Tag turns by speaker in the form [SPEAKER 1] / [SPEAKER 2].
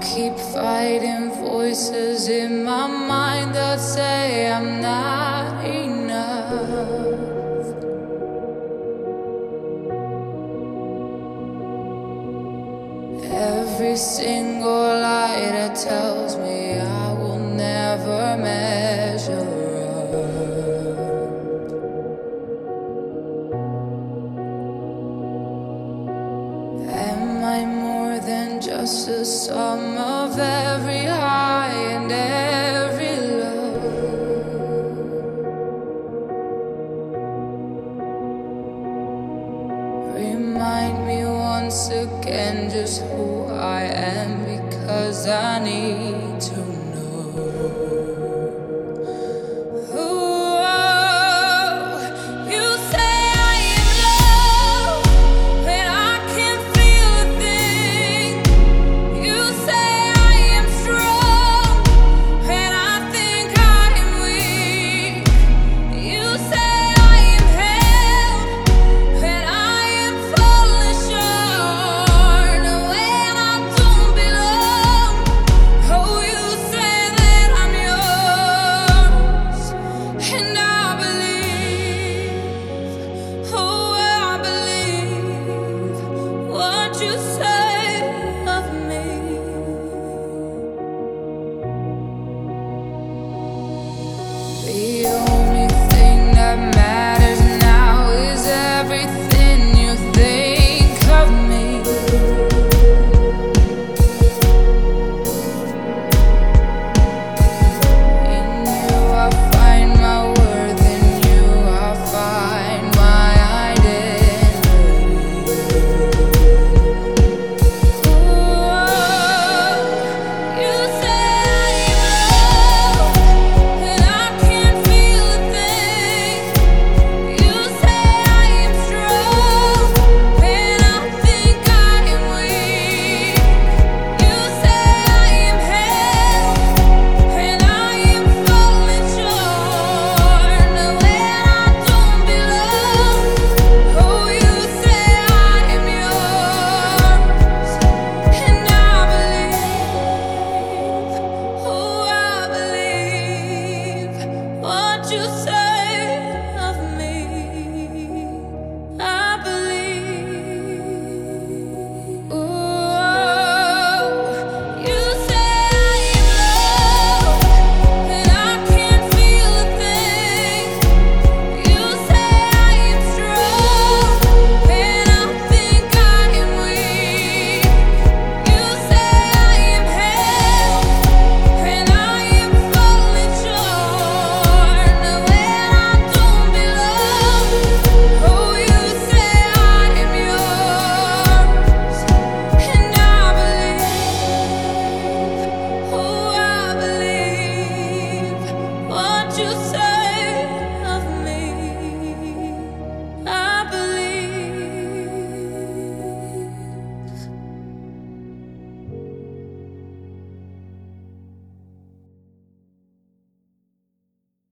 [SPEAKER 1] keep fighting voices in my mind that say I'm not enough. Every single lie that tells me I will never measure just a sum of every high and every low? Remind me once again just who I am because I need to